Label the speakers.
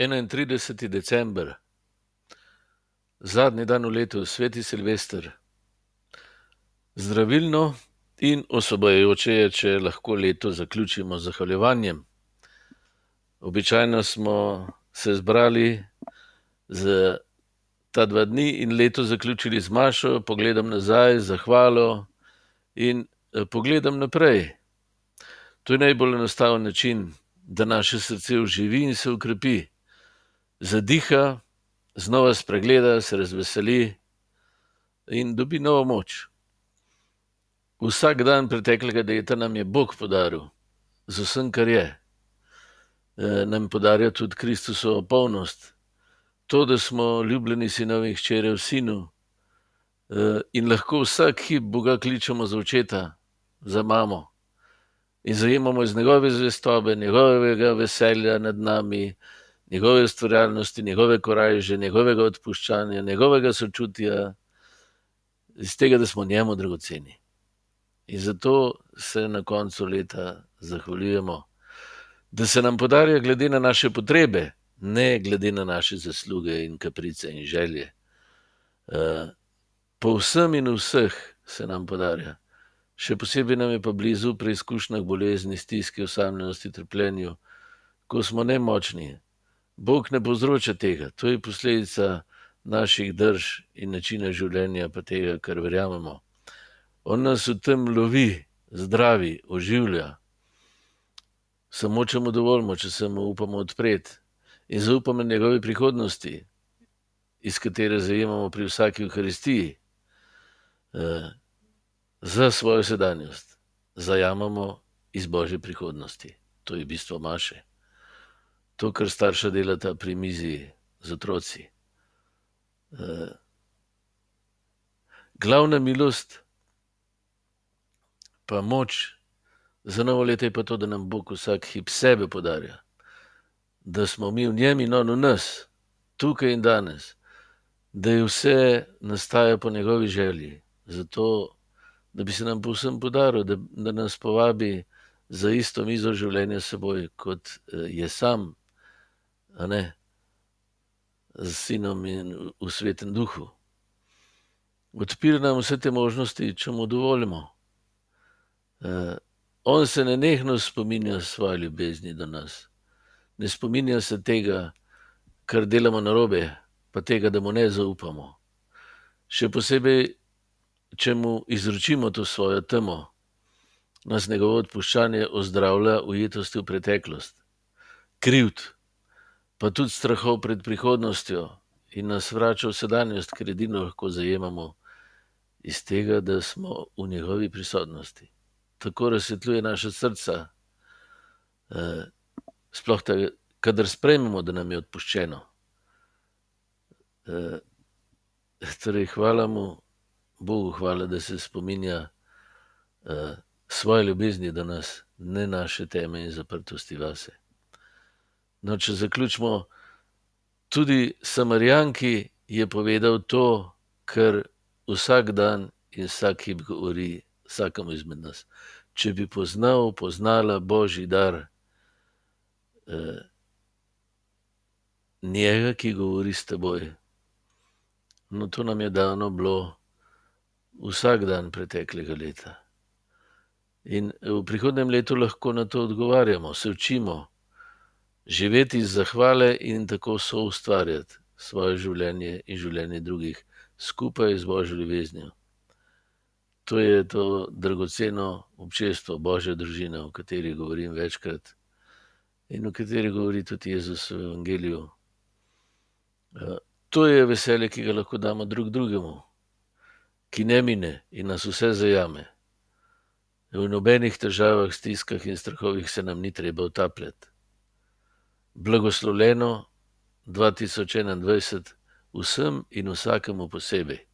Speaker 1: 31. december, zadnji dan v letu, sveti Silvester. Zdravilno in osvobajajoče je, če lahko leto zaključimo z zahvaljevanjem. Običajno smo se zbrali za ta dva dni in leto zaključili z Mašo, pogledom nazaj, zahvalo in eh, pogledom naprej. To je najbolj enostaven način, da naše srce oživi in se ukrepi zadiha, znova spregleda, se razveseli in dobi novo moč. Vsak dan preteklega leta nam je Bog podaril, z vsem, kar je. E, nam podarja tudi Kristusovo polnost, to, da smo ljubljeni sinovi in hčere v sinu e, in lahko vsak hip Boga kličemo za očeta, za mamo in zajemamo iz njegove zvestobe, njegovega veselja nad nami, njegove ustvarjalnosti, njegove korajže, njegovega odpuščanja, njegovega sočutja, iz tega, da smo njemu dragoceni. In zato se na koncu leta zahvaljujemo, da se nam podarja glede na naše potrebe, ne glede na naše zasluge in kaprice in želje. Uh, po vsem in vseh se nam podarja. Še posebej nam je pa blizu preizkušnja bolezni, stiske, osamljenosti, trpljenju, ko smo nemočni, Bog ne povzroča tega, to je posledica naših drž in načina življenja, pa tega, kar verjamemo. On nas v tem lovi, zdravi, oživlja. Samo če mu dovolimo, če se mu upamo odpreti in zaupamo njegovi prihodnosti, iz katere zajemamo pri vsaki Euharistiji, eh, za svojo sedanjost, zajamemo iz Božje prihodnosti. To je bistvo Maše to, kar starša delata pri mizi z otroci. Uh, glavna milost, pa moč za novo leto je pa to, da nam Bog vsak hip sebe podarja, da smo mi v njem in on v nas, tukaj in danes, da je vse nastaja po njegovi želji, zato da bi se nam povsem podaril, da, da nas povabi za isto mizo življenja s seboj, kot eh, je sam z sinom in v svetem duhu. Odpira nam vse te možnosti, če mu dovolimo. Uh, on se ne nehno spominja svoje ljubezni do nas, ne spominja se tega, kar delamo na robe, pa tega, da mu ne zaupamo. Še posebej, če mu izročimo to svojo temo, nas njegovo odpuščanje ozdravlja ujetosti v preteklost, krivt pa tudi strahov pred prihodnostjo in nas vrača v sedanjost, ker edino lahko zajemamo iz tega, da smo v njegovi prisotnosti. Tako razsvetljuje naše srca, eh, sploh tako, kadar sprejmemo, da nam je odpuščeno. Eh, torej, hvala mu, Bogu, hvala, da se spominja eh, svoje ljubezni do nas, ne naše teme in zaprtosti vase. No, če zaključimo, tudi Samarijanki je povedal to, kar vsak dan in vsak hip govori vsakemu izmed nas. Če bi poznal, poznala božji dar eh, njega, ki govori s teboj. No, to nam je dano bilo vsak dan preteklega leta. In v prihodnem letu lahko na to odgovarjamo, se učimo živeti iz zahvale in tako so ustvarjati svoje življenje in življenje drugih skupaj z božjo ljubeznijo. To je to dragoceno občestvo, božja družina, o kateri govorim večkrat in o kateri govori tudi Jezus v Evangeliju. To je veselje, ki ga lahko damo drug drugemu, ki ne mine in nas vse zajame. V nobenih težavah, stiskah in strahovih se nam ni treba utapljati blagoslovljeno 2021 vsem in vsakemu posebej.